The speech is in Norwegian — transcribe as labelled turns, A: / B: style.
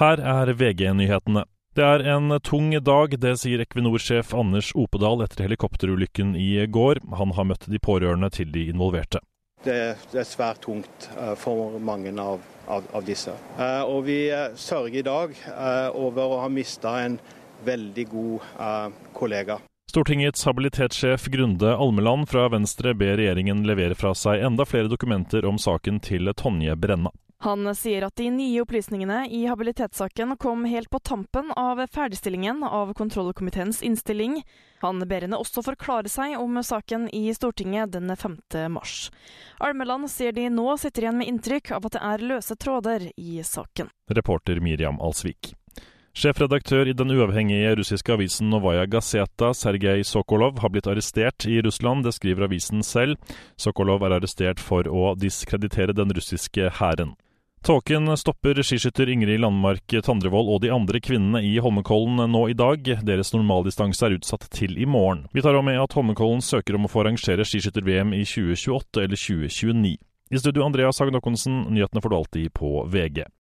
A: Her er VG-nyhetene. Det er en tung dag, det sier Equinor-sjef Anders Opedal etter helikopterulykken i går. Han har møtt de pårørende til de involverte.
B: Det, det er svært tungt eh, for mange av, av, av disse. Eh, og vi eh, sørger i dag over å ha mista en veldig god kollega.
A: Stortingets habilitetssjef Grunde Almeland fra Venstre ber regjeringen levere fra seg enda flere dokumenter om saken til Tonje Brenna.
C: Han sier at de nye opplysningene i habilitetssaken kom helt på tampen av ferdigstillingen av kontrollkomiteens innstilling. Han ber henne også forklare seg om saken i Stortinget den 5. mars. Almeland sier de nå sitter igjen med inntrykk av at det er løse tråder i saken.
A: Reporter Miriam Alsvik. Sjefredaktør i den uavhengige russiske avisen Novaja Gazeta, Sergej Sokolov, har blitt arrestert i Russland, det skriver avisen selv. Sokolov er arrestert for å diskreditere den russiske hæren. Tåken stopper skiskytter Ingrid Landmark Tandrevold og de andre kvinnene i Holmenkollen nå i dag. Deres normaldistanse er utsatt til i morgen. Vi tar også med at Holmenkollen søker om å få arrangere skiskytter-VM i 2028 eller 2029. I studio Andreas Hagen Håkonsen, nyhetene får du alltid på VG.